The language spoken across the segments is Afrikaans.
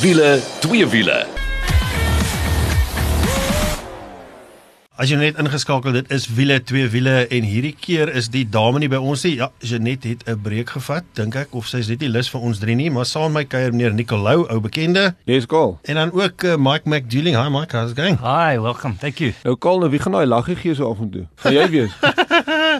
Wiele, twee wiele. As jy net ingeskakel dit is wiele twee wiele en hierdie keer is die dame nie by ons nie. Ja, Janet het 'n breek gevat, dink ek of sy is net nie lus vir ons drie nie, maar saam my kuier meneer Nicolou, ou bekende. Yes, Carl. En dan ook uh, Mike McDueling. Hi Mike, how's it going? Hi, welcome. Thank you. Nou Carl, nou wie gaan daai laggie gee so af en toe? Gaan jy wees?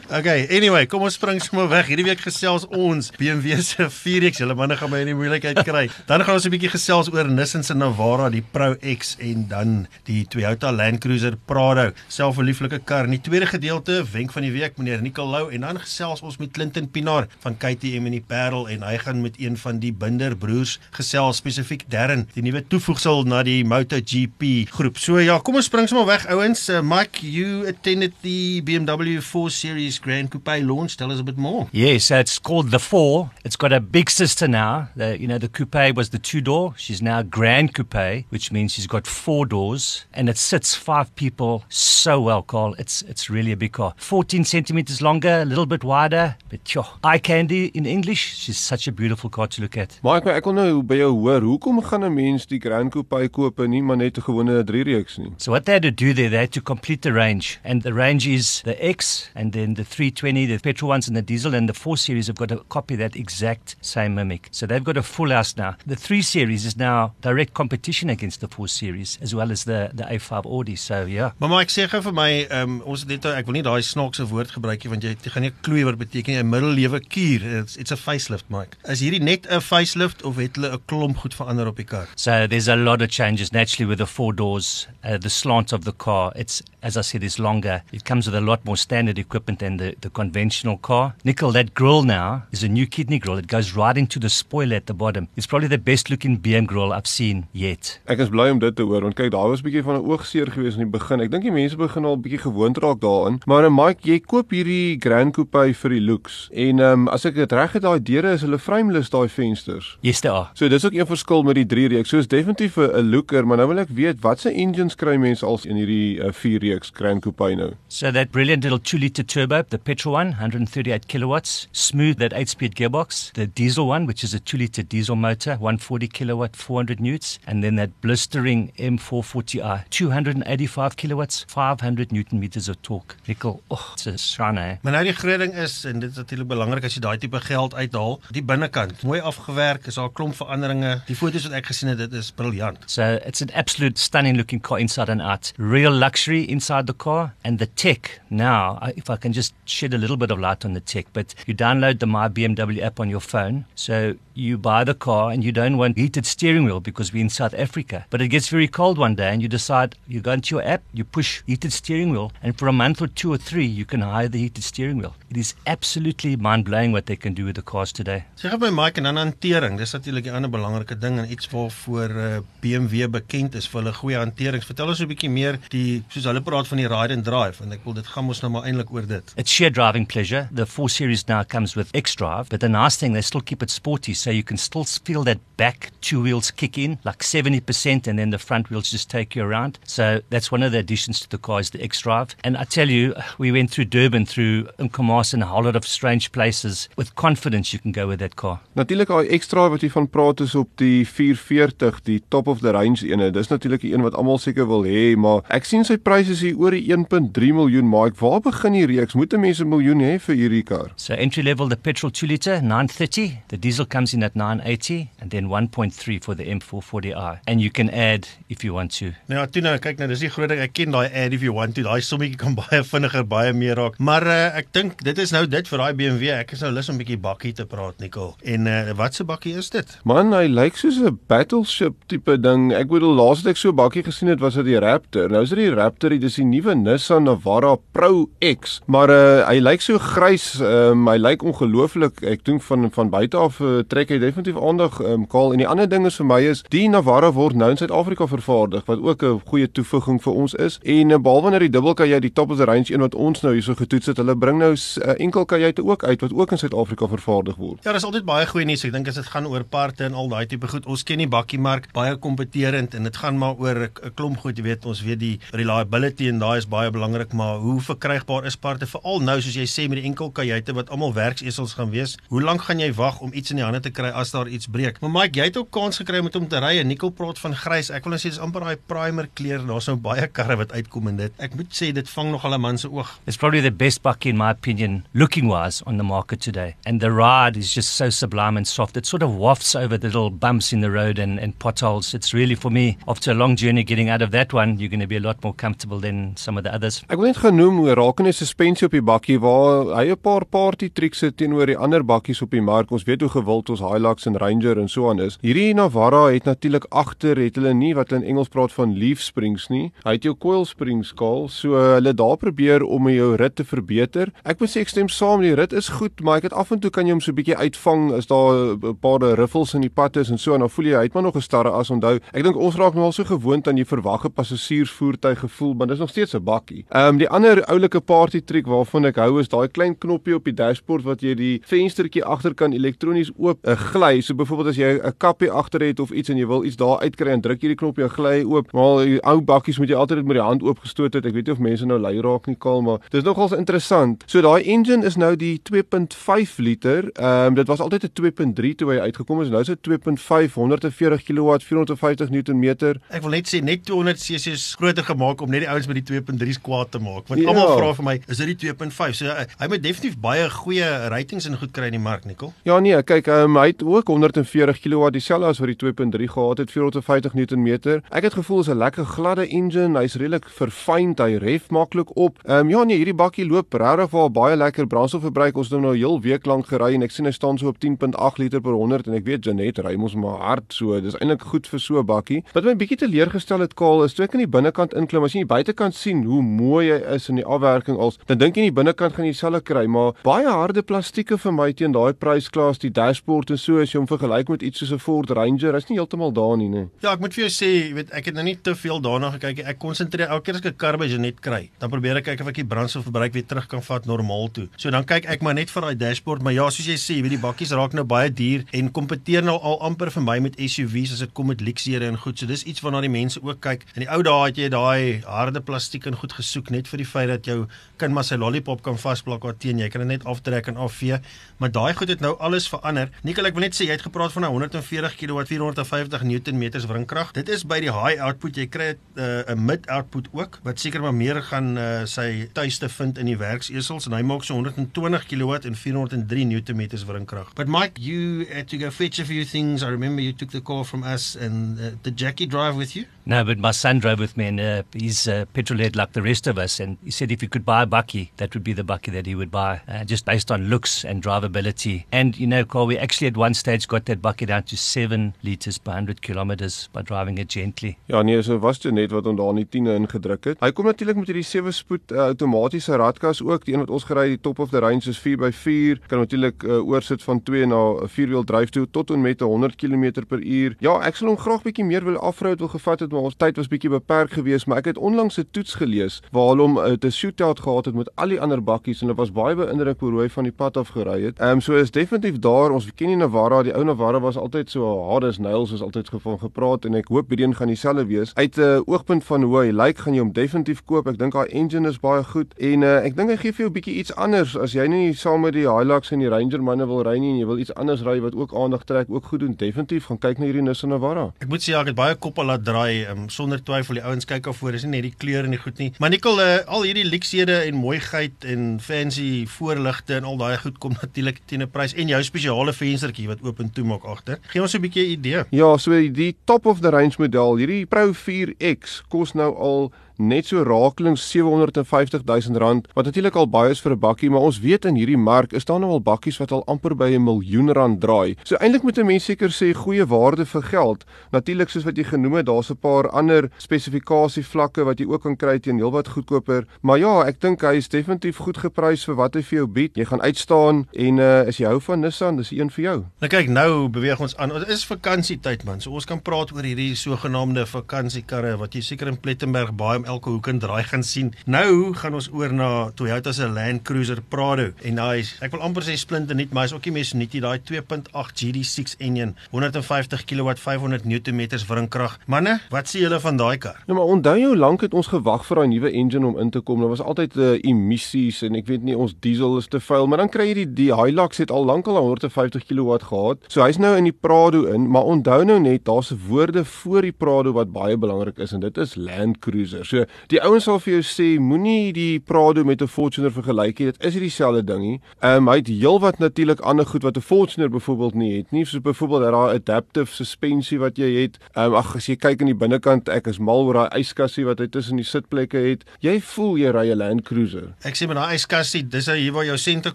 Okay, anyway, kom ons spring sommer weg. Hierdie week gesels ons BMW se 4X. Julle manne gaan my in die moeilikheid kry. Dan gaan ons 'n bietjie gesels oor Nissan se Navara, die Pro X en dan die Toyota Land Cruiser Prado. Self 'n lieflike kar. In die tweede gedeelte, wenk van die week, meneer Nicolou en dan gesels ons met Clinton Pinaar van KTM en die Parel en hy gaan met een van die Binder broers gesels spesifiek Darren, die nuwe toevoegsel na die MotoGP groep. So ja, kom ons spring sommer weg ouens. Uh, Mike, you attended the BMW 4 Series Grand Coupe launch. Tell us a bit more. Yes, it's called the Four. It's got a big sister now. The, you know, the coupe was the two door. She's now Grand Coupe, which means she's got four doors, and it sits five people so well, Carl. It's it's really a big car. 14 centimeters longer, a little bit wider, but yo, eye candy in English. She's such a beautiful car to look at. Maar ek ek wil nou by jou hoor, hoekom gaan 'n mens die Grand Coupe koop en nie maar net 'n gewone 3-reeks nie? So what they had to do there, they had to complete the range, and the range is the X, and then the 320, the petrol ones, and the diesel, and the 4 Series have got to copy that exact same mimic. So they've got a full house now. The 3 Series is now direct competition against the 4 Series, as well as the the A5 Audi. So yeah. Maar maar ek sê gou vir my, ehm um, ons het net ek wil nie daai snaakse woord gebruik nie want jy, jy gaan nie kloei wat beteken 'n middellewe kuur. It's, it's a facelift, Mike. Is hierdie net 'n facelift of het hulle 'n klomp goed verander op die kar? So there's a lot of changes naturally with the four doors, uh, the slant of the car. It's as I said, is longer. It comes with a lot more standard equipment than the, the conventional car. Nickel, that grill now is a new kidney grill. It goes right into the spoiler at the bottom. It's probably the best looking BM grill I've seen yet. Ek is bly om dit te hoor want kyk, daar was 'n bietjie van 'n oogseer gewees in die begin. Ek dink die mense begin al bietjie gewoond raak daaraan. Maar en Mike, jy koop hierdie Grand Coupe vir die looks. En ehm um, as ek dit reg het, daai deure is hulle frameless daai vensters. Yes, are. So dis ook een verskil met die 3 reeks. So is definitief 'n looker, maar nou wil ek weet watse engines kry mense als in hierdie uh, 4 reeks Grand Coupe nou? So that brilliant little 2 liter turbo, the petrol one, 138 kilowatts, smooth that 8 speed gearbox, the diesel one, which is a 2 liter diesel motor, 140 kilowatt, 400 newts, and then that blistering M440i, 285 kilowatts, 500 newton meters of torque. Nickel, oh, it's a shiner. Eh? Maar nou die groot ding is en dit is natuurlik belangrik as jy daai tipe geld uithaal, die binnekant, mooi afgewerk, is 'n klomp veranderinge. Die foto's wat ek gesien het, dit is briljant. So it's an absolute stunning looking car inside and out. Real luxury inside the car and the tech now, if I can just shed a little bit of light on the tech, but you download the My BMW app on your phone. So you buy the car and you don't want heated steering wheel because we're in South Africa. But it gets very cold one day and you decide you go into your app, you push heated steering wheel, and for a month or two or three, you can hire the heated steering wheel. It is absolutely mind blowing what they can do with the cars today. Gou by Mike en dan hantering. Dis natuurlik 'n ander belangrike ding en iets waarvoor uh, BMW bekend is vir hulle goeie hanterings. Vertel ons 'n bietjie meer die soos hulle praat van die ride and drive en ek wil dit gaan mos nou maar eintlik oor dit. It's sheer driving pleasure. The 4 Series now comes with X-Drive, but the nice thing they still keep it sporty so you can still feel that back two wheels kick in like 70% and then the front wheels just take you around. So that's one of the additions to the car is the X-Drive. And I tell you, we went through Durban, through Nkomas and a whole lot of strange places. With confidence you can go with that car. Natuurlik daai ekstra wat jy van praat is op die 440, die top of the range ene. Dis natuurlik die een wat almal seker wil hê, maar ek sien sy pryse is hier oor die 1.3 miljoen, maar ek waar begin die reeks? Moet 'n mens 'n miljoen hê vir hierdie kar? So entry level the petrol 2 liter 930, the diesel comes in at 980 and then 1.3 for the M440i. And you can add if you want to. Nou ja, toe nou kyk nou, dis die groot ding. Ek ken daai add if you want to. Daai sommetjie kan baie vinniger, baie meer raak. Maar uh, ek dink dit is nou dit vir daai BMW. Ek is nou lus om 'n bietjie bakkie te praat, Nicole. En uh, wat se bakkie is dit? Man, hy lyk soos 'n battleship tipe ding. Ek bedoel laaste ek so 'n bakkie gesien het, was dit die Raptor. Nou is dit die Raptor, dis die nuwe Nissan Navara Pro X. Maar uh, hy lyk so grys. Um, hy lyk ongelooflik. Ek dink van van buite af uh, trek hy definitief aandag. Um, Kaal en die ander ding is vir my is die Navara word nou in Suid-Afrika vervaardig wat ook 'n goeie toevoeging vir ons is. En uh, behalwe net die dubbel kajuit, die top of the range een wat ons nou hierso getoets het, hulle bring nou uh, enkel kajuit ook uit wat ook in Suid-Afrika vervaardig word. Ja, dis altyd baie goeie nuus. Ek dink as dit gaan oor parte en al daai tipe goed. Ons ken die bakkiemark baie kompeterend en dit gaan maar oor 'n klomp goed, jy weet, ons weet die reliability en daai is baie belangrik, maar hoe verkrygbaar is parte veral nou soos jy sê met die enkel kajuite wat almal werksesels gaan wees. Hoe lank gaan jy wag om iets in die hande te te kry as daar iets breek. Maar Mike, jy het ook kans gekry met hom te ry en Nicole praat van grys. Ek wil net sê dis amper daai primer kleur. Daar's nou baie karre wat uitkom in dit. Ek moet sê dit vang nog al 'n man se oog. It's probably the best bucky in my opinion, looking wise, on the market today. And the ride is just so sublime and soft. It sort of wafts over the little bumps in the road and, and potholes. It's really for me, after a long journey getting out of that one, you're going to be a lot more comfortable than some of the others. Ek wil net genoem hoe rakende suspensie op die bakkie waar hy 'n paar party tricks het teenoor die ander bakkies op die mark. Ons weet hoe gewild ons Hilux en Ranger en so aan is. Hierdie Navara het natuurlik agter het hulle nie wat hulle in Engels praat van leaf springs nie. Hy het jou coil spring skaal, so hulle daar probeer om jou rit te verbeter. Ek moet sê ek stem saam, die rit is goed, maar ek het af en toe kan jy hom so 'n bietjie uitvang as daar 'n paar riffels in die pad is en so en dan voel jy hy het maar nog 'n starre as onthou. Ek dink ons raak nou al so gewoond aan die verwagte passasiersvoertuig gevoel, maar dis nog steeds 'n bakkie. Ehm um, die ander oulike party trick waarvan ek hou is daai klein knoppie op die dashboard wat jy die venstertjie agter kan elektronies oop uh, gly. So byvoorbeeld as jy 'n kappie agter het of iets en jy wil iets daar uitkry en druk jy die knoppie en gly oop. Maar die ou bakkies moet jy altyd met die hand oopgestoot het. Ek weet nie of mense nou lui raak nie kaal, maar dis nogals interessant. So daai engine is nou die 2.5 liter. Ehm um, dit was altyd 'n 2.3 toe hy uitgekom is. Nou is dit 2.5 140 kW 450 Nm. Ek wil net sê net 200 cc is groter gemaak om net die ouens met die 2.3's kwaad te maak. Want Ja. almal vra vir my, is dit die 2.5? So hy, hy moet definitief baie goeie ratings en goed kry in die mark, Nicole. Ja nee, kyk, um, hy het ook 140 kW dieselfde as wat die 2.3 gehad het, 450 Nm. Ek het gevoel is 'n lekker gladde engine, hy's redelik verfyn, hy ref maklik op. Ehm um, ja nee, hierdie bakkie loop regtig wel baie lekker brandstofverbruik. Ons het hom nou 'n heel week lank gery en ek sien hy staan so op 10.8 liter per 100 en ek weet Janet ry mos maar hard so. Dis eintlik goed vir so 'n bakkie. Wat my bietjie teleurgestel het Kaal is toe ek aan die binnekant inklim, as jy die buitekant sien hoe mooi hy is in die afwerking als, dan dink jy aan die binnekant gaan jy dieselfde kry, maar baie harde plastieke vir my teen daai prysklas, die dashboard en so as jy hom vergelyk met iets soos 'n Ford Ranger, is nie heeltemal daar nie, nee. Ja, ek moet vir jou sê, jy weet, ek het nou nie te veel daarna gekyk nie. Ek konsentreer elke keer as ek 'n kar by Janet kry, dan probeer ek kyk of ek die brandstofverbruik weer terug kan vat normaal toe. So dan kyk ek maar net vir daai dashboard, maar ja, soos jy sê, jy weet die bakkies raak nou baie duur en kompeteer nou al amper vir my met SUV's as dit kom met leksere en goed. So dis iets waarna die mense ook kyk. In die ou dae het jy daai harde plastiek en goed gesoek net vir die feit dat jou kind maar sy lollipop kan vasplak daar teen. Jy kan dit net aftrek en afvee. Maar daai goed het nou alles verander. Nikkel, ek wil net sê jy het gepraat van 'n 140 kW 450 Newtonmeters wringkrag. Dit is by die high output. Jy kry 'n uh, mid output ook wat seker maar meer gaan uh, sy tuiste vind in die werksesels en hy maak so 120 kW en 403 Newtonmeters wringkrag. But Mike, you had to go fetch a few things. I remember you took the call from us and uh, did Jackie drive with you? No, but my son drove with me, and uh, he's uh, petrol head like the rest of us. And he said if he could buy a bucky, that would be the bucky that he would buy, uh, just based on looks and drivability. And you know, Carl, we actually at one stage got that bucky down to seven liters per hundred kilometers by driving it gently. Ja nee, so was dit net wat hom daar in die 10 ingedruk het. Hy kom natuurlik met hierdie 7 spoed uh, outomatiese radkas ook, die een wat ons gery het, die top of the range is 4x4. Kan natuurlik uh, oorsit van 2 na 'n 4-wiel dryf toe tot en met 100 km per uur. Ja, ek sal hom graag bietjie meer wil afroud wil gevat het, maar ons tyd was bietjie beperk geweest, maar ek het onlangs 'n toets gelees waar hulle hom uh, te shootout gehad het met al die ander bakkies en hulle was baie beïndruk hoe hy van die pad af gery het. Ehm um, so is definitief daar, ons ken die Navara, die ou Navara was altyd so hard as nails, is altyd geval gepraat en ek hoop hierdie een gaan dieselfde wees. Uit 'n uh, oogpunt van hoe hy lyk, gaan jy hom definitief koop. Ek dink haar engine is baie goed en uh, ek dink hy gee vir jou 'n bietjie iets anders as jy nie saam met die Hilux en die Ranger manne wil ry nie en jy wil iets anders ry wat ook aandag trek, ook goed doen. Definitief gaan kyk na hierdie Nissan Navara. Ek moet sê ja, ek het baie koppe laat draai, um, sonder twyfel die ouens kyk af voor, is nie net die kleur en die goed nie. Maar Nikkel, uh, al hierdie leksede en mooiheid en fancy voorligte en al daai goed kom natuurlik teen 'n prys en jou spesiale venstertjie wat oop en toe maak agter. Gee ons 'n bietjie idee. Ja, so die top of the range model, hierdie Pro 4X kos nou al net so rakelings 750 000 rand wat natuurlik al baie is vir 'n bakkie maar ons weet in hierdie mark is daar nou al bakkies wat al amper by 'n miljoen rand draai. So eintlik moet 'n mens seker sê goeie waarde vir geld. Natuurlik soos wat jy genoem het, daar's 'n paar ander spesifikasie vlakke wat jy ook kan kry teen heelwat goedkoper. Maar ja, ek dink hy is definitief goed geprys vir wat hy vir jou bied. Jy gaan uitstaan en uh, as jy hou van Nissan, dis een vir jou. Nou kyk, nou beweeg ons aan. Dit is vakansietyd man. So ons kan praat oor hierdie sogenaamde vakansiekarre wat jy seker in Plettenberg baie elke hoek en draai gaan sien. Nou gaan ons oor na Toyota se Land Cruiser Prado en daai ek wil amper sê splinte nuut, maar is ook nie mes nuut nie. Daai 2.8 GD6 enjin, 150 kW, 500 Nm wringkrag. Manne, wat sê julle van daai kar? Ja, maar onthou jy hoe lank het ons gewag vir daai nuwe engine om in te kom? Daar was altyd uh, emissies en ek weet nie ons diesel is te vuil, maar dan kry jy die die Hilux het al lank al 150 kW gehad. So hy's nou in die Prado in, maar onthou nou net daar's woorde voor die Prado wat baie belangrik is en dit is Land Cruiser. So die ouens sal vir jou sê moenie die Prado met 'n Fortuner vergelyk nie. Dit is nie dieselfde ding nie. Ehm um, hy het heelwat natuurlik ander goed wat 'n Fortuner byvoorbeeld nie het nie. Soos byvoorbeeld dat daar adaptive suspensie wat jy het. Ehm um, ag as jy kyk aan die binnekant, ek is mal oor daai yskassie wat hy tussen die sitplekke het. Jy voel jy ry 'n Land Cruiser. Ek sê met daai yskassie, dis hier waar jou center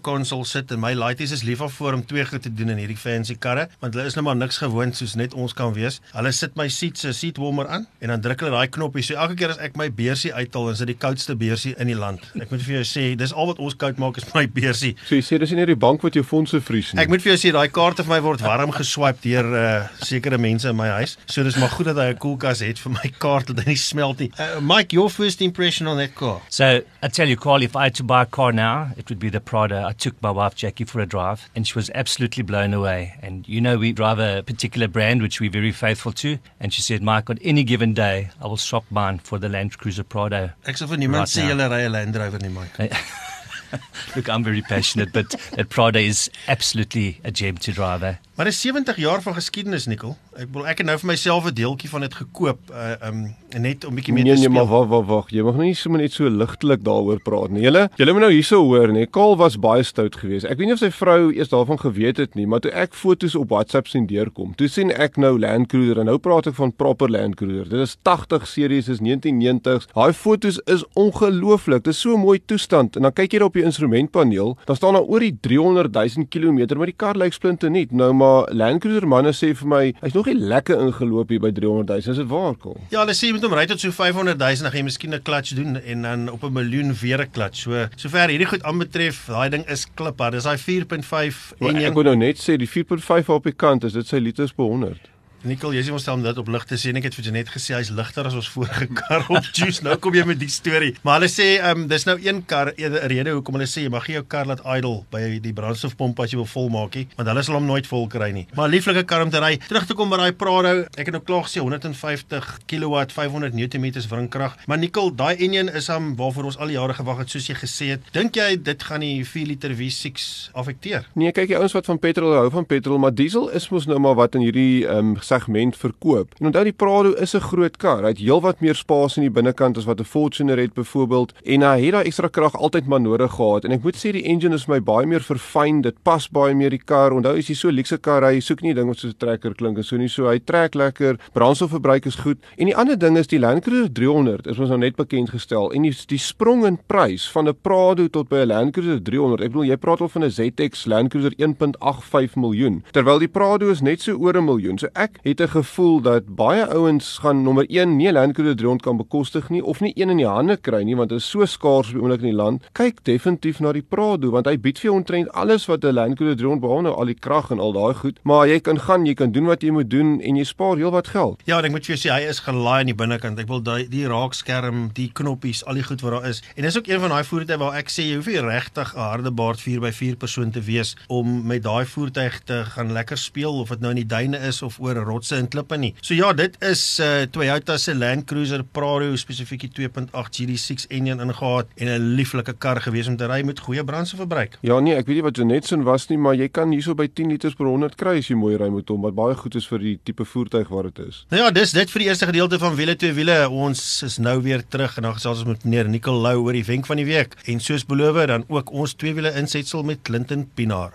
console sit en my laities is lief daarvoor om twee goed te doen in hierdie fancy karre, want hulle is nou maar niks gewoond soos net ons kan wees. Hulle sit my seat se seat warmer aan en dan druk hulle daai knoppie. So elke keer as ek my beursie uithaal, is dit die koudste beursie in die land. Ek moet vir jou sê, dis al wat ons koud maak is my beursie. So jy sê dis nie net die bank wat jou fondse vries nie. Ek moet vir jou sê daai kaarte vir my word warm geswipe deur uh, sekere mense in my huis. So dis maar goed dat hy 'n koelkas het vir my kaart dat hy nie smelt nie. Uh, Mike, your first impression on that car? So I tell you, Carl, if I had to buy a car now, it would be the Prado. I took my wife Jackie for a drive, and she was absolutely blown away. And you know, we drive a particular brand which we're very faithful to. And she said, Mike, on any given day, I will swap mine for the Land Cruiser Prado. Ek sê vir niemand Right sê julle ry 'n Land Rover nie, Mike. Look, I'm very passionate, but that Prado is absolutely a gem to drive. Eh? Maar dis 70 jaar van geskiedenis, Nikkel. Ek bedoel ek het nou vir myself 'n deeltjie van dit gekoop, uh um net om bietjie mee Nee te nee, maar speel. wag wag wag. Jy mag nou nie sommer net so ligtelik daaroor praat nie. Julle, julle moet nou hierso hoor, nee. Kaal was baie stout geweest. Ek weet nie of sy vrou eers daarvan geweet het nie, maar toe ek foto's op WhatsApp sien deurkom, toe sien ek nou Land Cruiser en nou praat ek van proper Land Cruiser. Dit is 80 series, is 1990s. Daai foto's is ongelooflik. Dit is so 'n mooi toestand en dan kyk jy daar op die instrumentpaneel, dan staan daar oor die 300 000 km, maar die kar lyk splinte nuut. Nou maar Land Cruiser manne sê vir my, hy's nog nie lekker ingeloop hier by 300 000. Is dit waar kom? Ja, hulle sê jy moet hom ry tot so 500 000 dan gaan jy miskien 'n clutch doen en dan op 'n miljoen weer 'n clutch. So sover hierdie goed aanbetref, daai ding is kliphard. Dis daai 4.5 Maar en ek wou nou net sê die 4.5 op die kant is dit sy liters per 100. Nikkel, jy sê ons stel dit op lig te sê en ek het vir jou net gesê hy's ligter as ons vorige kar op juice. Nou kom jy met die storie. Maar hulle sê ehm um, dis nou een kar 'n rede hoekom hulle sê jy mag nie jou kar laat idle by die brandstofpomp as jy wil volmaak nie, want hulle sal hom nooit vol kry nie. Maar lieflike kar om te ry. Terug te kom by daai Prado, ek het nou klaar gesê 150 kW, 500 Nm wringkrag. Maar Nikkel, daai enjin is hom waarvoor ons al die jare gewag het soos jy gesê het. Dink jy dit gaan die 4 liter V6 affekteer? Nee, kyk die ouens wat van petrol hou van petrol, maar diesel is mos nou maar wat in hierdie ehm um, segment verkoop. En onthou die Prado is 'n groot kar. Hy het heelwat meer spasie in die binnekant as wat 'n Fortuner het byvoorbeeld en hy het daai ekstra krag altyd maar nodig gehad. En ek moet sê die engine is my baie meer verfyn. Dit pas baie meer die kar. Onthou as jy so luukse kar ry, soek nie ding wat soos 'n trekker klink en so nie. So hy trek lekker. Brandstofverbruik is goed. En die ander ding is die Land Cruiser 300 is ons nou net bekend gestel en die die sprong in prys van 'n Prado tot by 'n Land Cruiser 300. Ek bedoel jy praat al van 'n ZX Land Cruiser 1.85 miljoen terwyl die Prado is net so oor 'n miljoen. So ek het 'n gevoel dat baie ouens gaan nommer 1 nie 'n Land Cruiser 300 kan bekostig nie of nie een in die hande kry nie want dit is so skaars op die oomblik in die land. Kyk definitief na die Prado want hy bied vir jou omtrent alles wat 'n Land Cruiser 300 behalwe nou al die krag en al daai goed. Maar jy kan gaan, jy kan doen wat jy moet doen en jy spaar heelwat geld. Ja, ek moet vir jou sê hy is gelaai aan die binnekant. Ek wil daai die raakskerm, die knoppies, al die goed wat daar is. En dis ook een van daai voertuie waar ek sê jy hoef nie regtig 'n harde baard 4x4 persoon te wees om met daai voertuig te gaan lekker speel of dit nou in die duine is of oor rotse en klippe nie. So ja, dit is uh, Toyota se Land Cruiser Prado spesifiek die 2.8 GD6 enjin ingehaat en 'n lieflike kar gewees om te ry met goeie brandstofverbruik. Ja nee, ek weet nie wat Jonetson was nie, maar jy kan hierso by 10 liters per 100 kry as jy mooi ry met hom, wat baie goed is vir die tipe voertuig wat dit is. Nou ja, dis dit vir die eerste gedeelte van wiele twee wiele. Ons is nou weer terug en dan gesels ons met meneer Nicol Lou oor die wenk van die week en soos beloof dan ook ons twee wiele insetsel met Clinton Pinaar.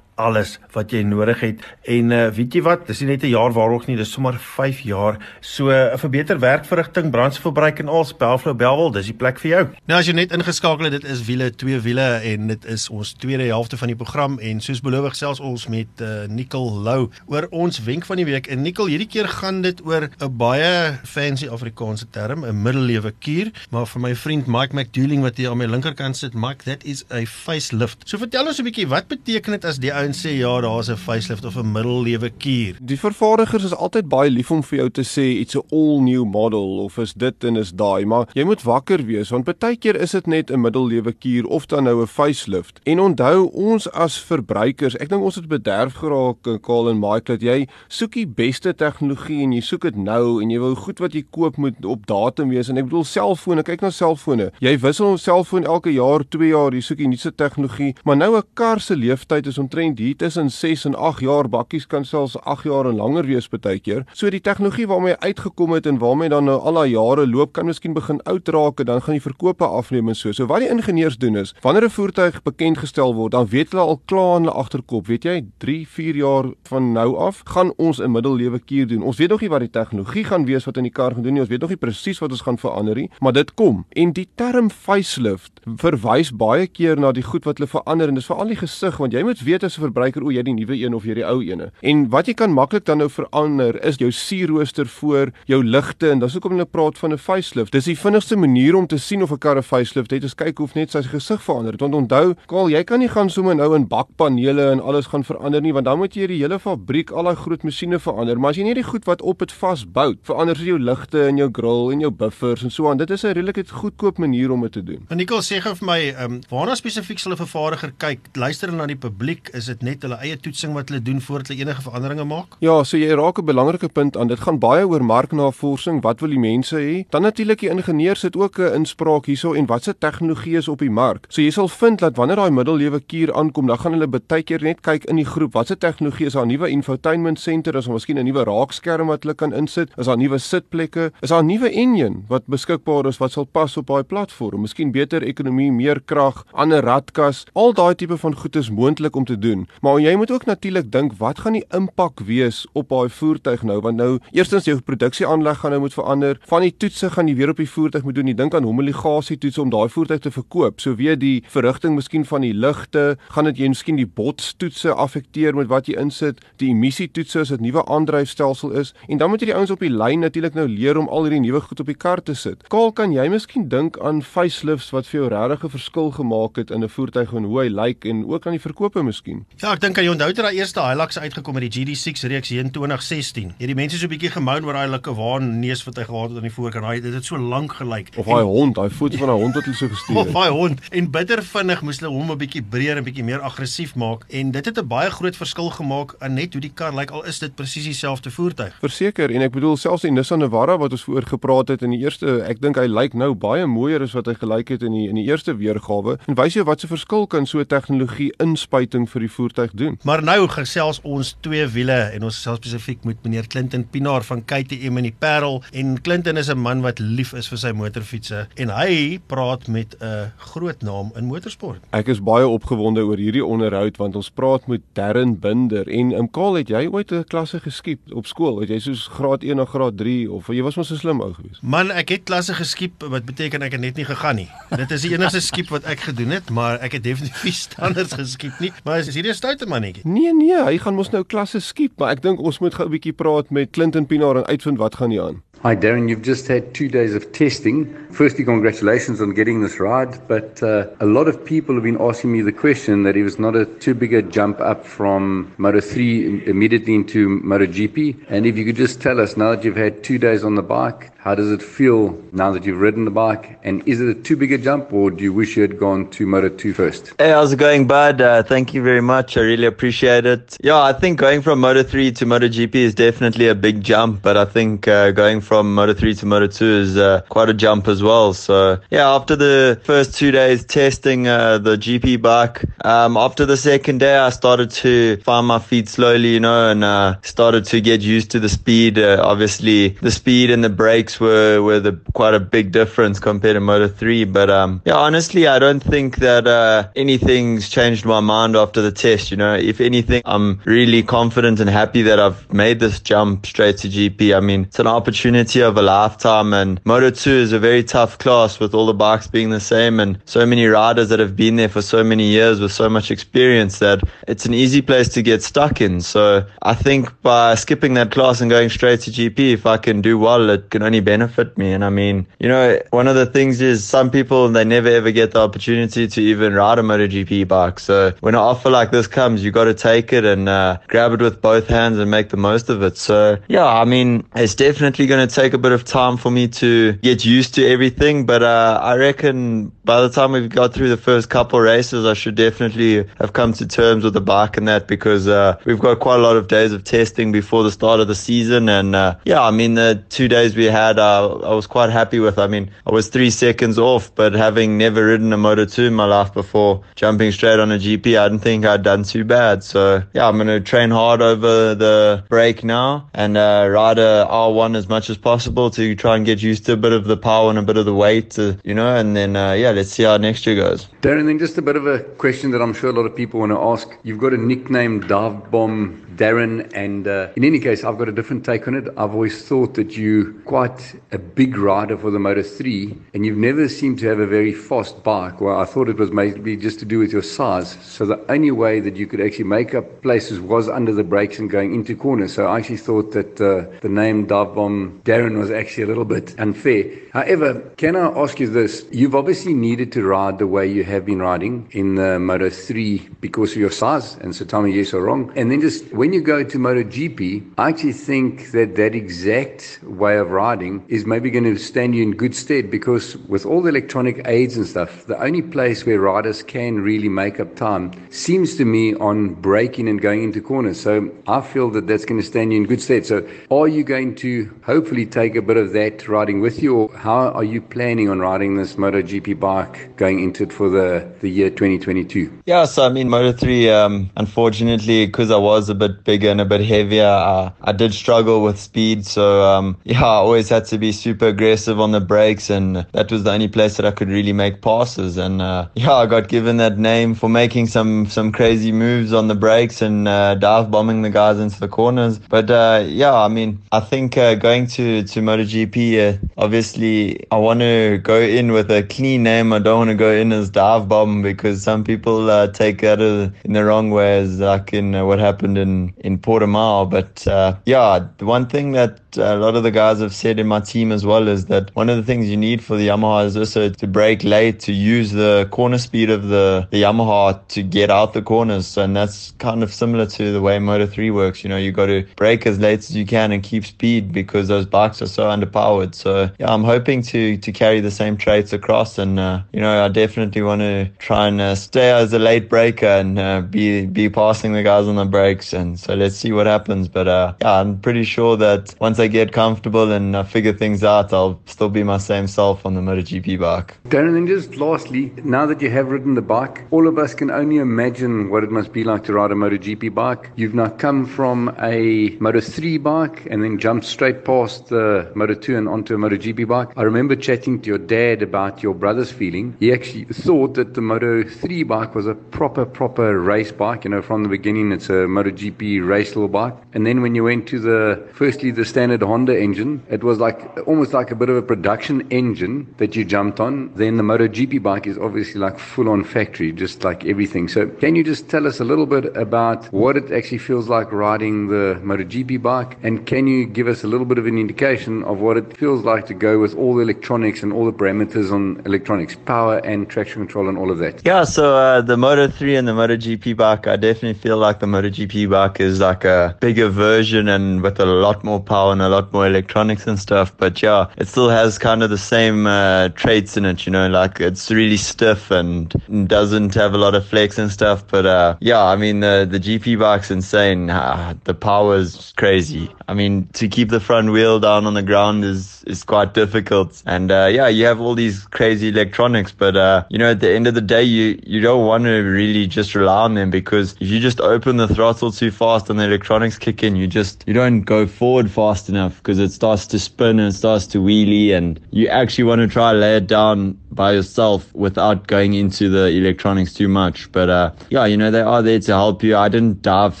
alles wat jy nodig het. En uh, weet jy wat, dis nie net 'n jaar waarog nie, dis sommer 5 jaar. So uh, vir beter werkverrigting, brandstofverbruik en al, Bellflow Bellwel, dis die plek vir jou. Nou as jy net ingeskakel het, dit is wiele, twee wiele en dit is ons tweede helfte van die program en soos beloof gesels ons met uh, Nicole Lou oor ons wenk van die week. En Nicole, hierdie keer gaan dit oor 'n baie fancy Afrikaanse term, 'n middelewe kuur, maar vir my vriend Mike McDouling wat hier aan my linkerkant sit, Mike, that is a facelift. So vertel ons 'n bietjie, wat beteken dit as die ou en sê ja, daar's 'n facelift of 'n middelewe kuur? Die vervaardigers is altyd baie lief om vir jou te sê iets 'n all new model of is dit en is daai, maar jy moet wakker wees want baie keer is dit net 'n middelewe kuur of dan nou 'n facelift. En onthou ons as verbruikers, ek dink ons het bederf geraak, Karl en Mike, dat jy soek die beste tegnologie en jy soek dit nou en jy wil goed wat jy koop moet op datum wees en ek bedoel selfone, kyk na selfone. Jy wissel ons selfoon elke jaar, 2 jaar, jy soek die nuutste tegnologie, maar nou 'n kar se lewensduur is omtrent hier tussen 6 en 8 jaar. Bakkies kan selfs 8 jaar en langer wees baie keer. So die tegnologie waarmee hy uitgekom het en waarmee dan nou al daai jare loop kan miskien begin oud raak en dan gaan die verkope afneem en so. So wat die ingenieurs doen is, wanneer 'n voertuig bekend gestel word, dan weet hulle al klaar in hulle agterkop, weet jy, 3, 4 jaar van nou af gaan ons 'n middellewe kuur doen. Ons weet nog nie wat die tegnologie gaan wees wat in die kar gaan doen nie. Ons weet nog nie presies wat ons gaan verander nie, maar dit kom. En die term facelift verwys baie keer na die goed wat hulle verander en dis veral die gesig want jy moet weet as 'n verbruiker o, jy die nuwe een of jy die ou ene. En wat jy kan maklik dan nou verander is jou sierrooster voor, jou ligte en dis hoekom hulle praat van 'n facelift. Dis die vinnigste manier om te sien of 'n kar 'n facelift het. Ons kyk hoef net sy gesig verander. Want onthou, Kaal, jy kan nie gaan sommer nou in bakpanele en alles gaan verander nie want dan moet jy die hele fabriek, al daai groot masjiene verander. Maar as jy net die goed wat op dit vasbou, verander jy jou ligte en jou grill en jou buffers en so aan. Dit is 'n redelike goedkoop manier om dit te doen. Nicole sê gou vir my, ehm um, waarna spesifiek sal 'n vervaardiger kyk? Luister na die publiek? Is dit net hulle eie toetsing wat hulle doen voordat hulle enige veranderinge maak? Ja, so jy raak 'n belangrike punt aan. Dit gaan baie oor marknavorsing. Wat wil die mense hê? Dan natuurlik die ingenieurs het ook 'n inspraak hierso en watse tegnologie is op die mark. So jy sal vind dat wanneer daai middelewe kuur aankom, dan gaan hulle baie keer net kyk in die groep, watse tegnologie is daar nuwe infotainment center, is daar miskien 'n nuwe raakskerm wat hulle kan insit, is daar nuwe sitplekke, is daar 'n nuwe engine wat beskikbaar is wat sal pas op daai platform, miskien beter ekonomie, meer krag, ander radkas, al daai tipe van goed is moontlik om te doen. Maar jy moet ook natuurlik dink, wat gaan die impak wees op daai voertuig nou? Want nou, eerstens jou produksieaanleg gaan nou moet verander. Van die toetse gaan jy weer op die voertuig moet doen. Jy dink aan homologasie toetse om daai voertuig te verkoop. So weer die verrigting miskien van die ligte, gaan dit jy miskien die botstoetse affekteer met wat jy insit, die emissie toetse as dit nuwe aandryfstelsel is. En dan moet jy die ouens op die lyn natuurlik nou leer om al hierdie nuwe goed op die kar te sit. Kaal, kan jy miskien dink aan facelifts wat vir jou regtig 'n verskil gemaak het in 'n voertuig en hoe hy lyk en ook aan die verkope miskien? Ja, ek dink jy onthou dat daai eerste Hilux uitgekom het, die GD6 reeks hier in 2016. Het die mense so 'n bietjie gemoun oor daai lekker waan neus wat hy gehad het aan die voorkant. Hy dit het so lank gelyk. Of daai hond, daai foto van 'n hond wat hulle so gestuur het. Of daai hond en bitter vinnig moes hulle hom 'n bietjie breër en bietjie meer aggressief maak en dit het 'n baie groot verskil gemaak aan net hoe die kar lyk al is dit presies dieselfde voertuig. Verseker en ek bedoel selfs die Nissan Navara wat ons voor gepraat het in die eerste, ek dink hy lyk nou baie mooier as wat hy gelyk het in die in die eerste weergawe. En wys jy wat se verskil kan so tegnologie inspuiting vir die voertuig doen? Maar nou gesels ons twee wiele en ons gesels spesifiek met meneer Clinton Pinaar van KTM in die Parel en Clinton is 'n man wat lief is vir sy motorfietsse en hy praat met 'n groot naam in motorsport. Ek is baie opgewonde oor hierdie onderhoud want ons praat met Darren Binder en in Kaal het jy ooit 'n klasse geskiep op skool? Het jy soos graad 1 of graad 3 of jy was mos so slim ou geweest? Man, ek het klasse geskiep wat beteken ek het net nie gegaan nie. Dit is die enigste skiep wat ek gedoen het, maar ek het definitief nie standaards geskiep nie. Maar is hierdie 'n stoute mannetjie? Nee nee, hy gaan mos nou klasse skiep, maar ek dink ons moet gou 'n bietjie praat met Clinton Pinaar en uitvind wat gaan nie aan. Hi, Darren. You've just had two days of testing. Firstly, congratulations on getting this ride. But uh, a lot of people have been asking me the question that it was not a too big a jump up from Moto 3 immediately into Moto GP. And if you could just tell us now that you've had two days on the bike, how does it feel now that you've ridden the bike? And is it a too big a jump, or do you wish you had gone to Moto 2 first? Hey, how's it going, bud? Uh, thank you very much. I really appreciate it. Yeah, I think going from Moto 3 to Moto GP is definitely a big jump, but I think uh, going from Moto 3 to Moto 2 is uh, quite a jump as well. So yeah, after the first two days testing uh, the GP bike, um, after the second day, I started to find my feet slowly, you know, and uh, started to get used to the speed. Uh, obviously, the speed and the brakes were were the, quite a big difference compared to Moto 3. But um, yeah, honestly, I don't think that uh, anything's changed my mind after the test. You know, if anything, I'm really confident and happy that I've made this jump straight to GP. I mean, it's an opportunity of a lifetime, and Moto 2 is a very tough class with all the bikes being the same and so many riders that have been there for so many years with so much experience that it's an easy place to get stuck in. So I think by skipping that class and going straight to GP, if I can do well, it can only benefit me. And I mean, you know, one of the things is some people, they never ever get the opportunity to even ride a MotoGP bike. So when an offer like this comes, you got to take it and uh, grab it with both hands and make the most of it. So yeah, I mean, it's definitely going to take a bit of time for me to get used to everything, but uh, I reckon by the time we've got through the first couple races, I should definitely have come to terms with the bike and that because uh, we've got quite a lot of days of testing before the start of the season. And uh, yeah, I mean, the two days we had, uh, I was quite happy with. I mean, I was three seconds off, but having never ridden a Moto 2 in my life before, jumping straight on a GP, I didn't think I'd done too bad. So yeah, I'm going to train hard over the break now and uh, ride a R1 as much as possible to try and get used to a bit of the power and a bit of the weight, to, you know, and then uh, yeah, let's see how next year goes. Darren, then just a bit of a question that I'm sure a lot of people want to ask. You've got a nickname, Dive Bomb Darren, and uh, in any case, I've got a different take on it. I've always thought that you quite a big rider for the Moto 3, and you've never seemed to have a very fast bike. Well, I thought it was maybe just to do with your size. So the only way that you could actually make up places was under the brakes and going into corners. So I actually thought that uh, the name Dive Bomb Darren was actually a little bit unfair. However, can I ask you this? You've obviously needed to ride the way you have been riding in the Moto 3 because of your size, and so tell me yes or wrong. And then just when you go to MotoGP, I actually think that that exact way of riding is maybe going to stand you in good stead because with all the electronic aids and stuff, the only place where riders can really make up time seems to me on braking and going into corners. So I feel that that's going to stand you in good stead. So are you going to hopefully take a bit of that riding with you, or how are you planning on riding this MotoGP bike going into it for the, the year 2022? Yeah, so I mean, Moto 3, um, unfortunately, because I was a bit bigger and a bit heavier, uh, I did struggle with speed. So, um, yeah, I always had to be super aggressive on the brakes, and that was the only place that I could really make passes. And uh, yeah, I got given that name for making some, some crazy moves on the brakes and uh, dive bombing the guys into the corners. But uh, yeah, I mean, I think uh, going to, to to MotoGP, uh, obviously, I want to go in with a clean name. I don't want to go in as dive bomb because some people uh, take that in the wrong way, as like in uh, what happened in in Portimao. But uh, yeah, the one thing that a lot of the guys have said in my team as well is that one of the things you need for the Yamaha is also to brake late, to use the corner speed of the, the Yamaha to get out the corners. And that's kind of similar to the way Moto 3 works. You know, you got to brake as late as you can and keep speed because those bikes are so underpowered. So yeah, I'm hoping to, to carry the same traits across. And, uh, you know, I definitely want to try and uh, stay as a late breaker and uh, be, be passing the guys on the brakes. And so let's see what happens. But uh, yeah, I'm pretty sure that once I get comfortable and figure things out, I'll still be my same self on the MotoGP bike. Darren, and just lastly, now that you have ridden the bike, all of us can only imagine what it must be like to ride a MotoGP bike. You've now come from a Moto 3 bike and then jumped straight past the Moto 2 and onto a MotoGP bike. I remember chatting to your dad about your brother's feeling. He actually thought that the Moto 3 bike was a proper, proper race bike. You know, from the beginning, it's a MotoGP race little bike. And then when you went to the, firstly, the standard Honda engine, it was like almost like a bit of a production engine that you jumped on. Then the MotoGP bike is obviously like full on factory, just like everything. So can you just tell us a little bit about what it actually feels like riding the MotoGP bike? And can you give us a little bit of an indication of what it feels like to go with all the electronics and all the parameters on electronics, power and traction control and all of that? Yeah, so uh, the Moto 3 and the MotoGP bike, I definitely feel like the MotoGP bike is like a bigger version and with a lot more power on a lot more electronics and stuff. But yeah, it still has kind of the same uh, traits in it, you know, like it's really stiff and doesn't have a lot of flex and stuff. But uh, yeah, I mean, the, the GP bike's insane. Uh, the power is crazy. I mean, to keep the front wheel down on the ground is, is quite difficult. And uh, yeah, you have all these crazy electronics, but uh, you know, at the end of the day, you, you don't want to really just rely on them because if you just open the throttle too fast and the electronics kick in, you just, you don't go forward fast enough because it starts to spin and starts to wheelie and you actually want to try lay it down by yourself without going into the electronics too much. But uh, yeah, you know, they are there to help you. I didn't dive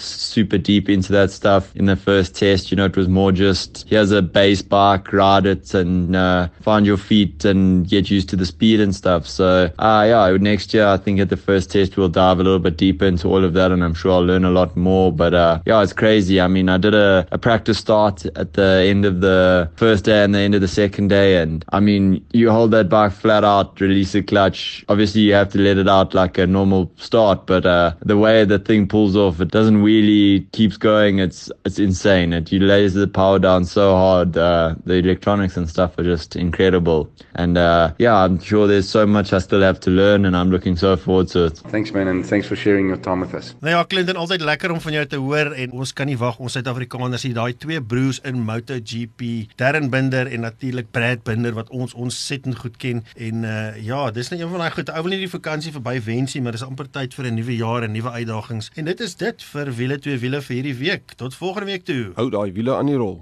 super deep into that stuff in the first test. You know, it was more just here's a base bike, ride it and uh, find your feet and get used to the speed and stuff. So uh, yeah, next year I think at the first test we'll dive a little bit deeper into all of that and I'm sure I'll learn a lot more. But uh, yeah, it's crazy. I mean, I did a, a practice start at the end of the first day and the end of the second day. And I mean, you hold that bike flat out, release the clutch. Obviously, you have to let it out like a normal start, but uh, the way the thing pulls off, it doesn't really keeps going. It's it's insane. It you lays the power down so hard. Uh, the electronics and stuff are just incredible. And uh, yeah, I'm sure there's so much I still have to learn, and I'm looking so forward to it. Thanks man and thanks for sharing your time with us. Nou ja, Clinton, altyd lekker om van jou te hoor en ons kan nie wag ons Suid-Afrikaners hier daai twee broers in MotoGP, Darren Binder en natuurlik Brad Binder wat ons ons settend goed ken en uh ja, dis net een van daai goed. Ou wil nie die vakansie verby wensie, maar dis amper tyd vir 'n nuwe jaar en nuwe uitdagings. En dit is dit vir wiele twee wiele vir hierdie week. Tot volgende week toe. Hou daai wiele aan die rol.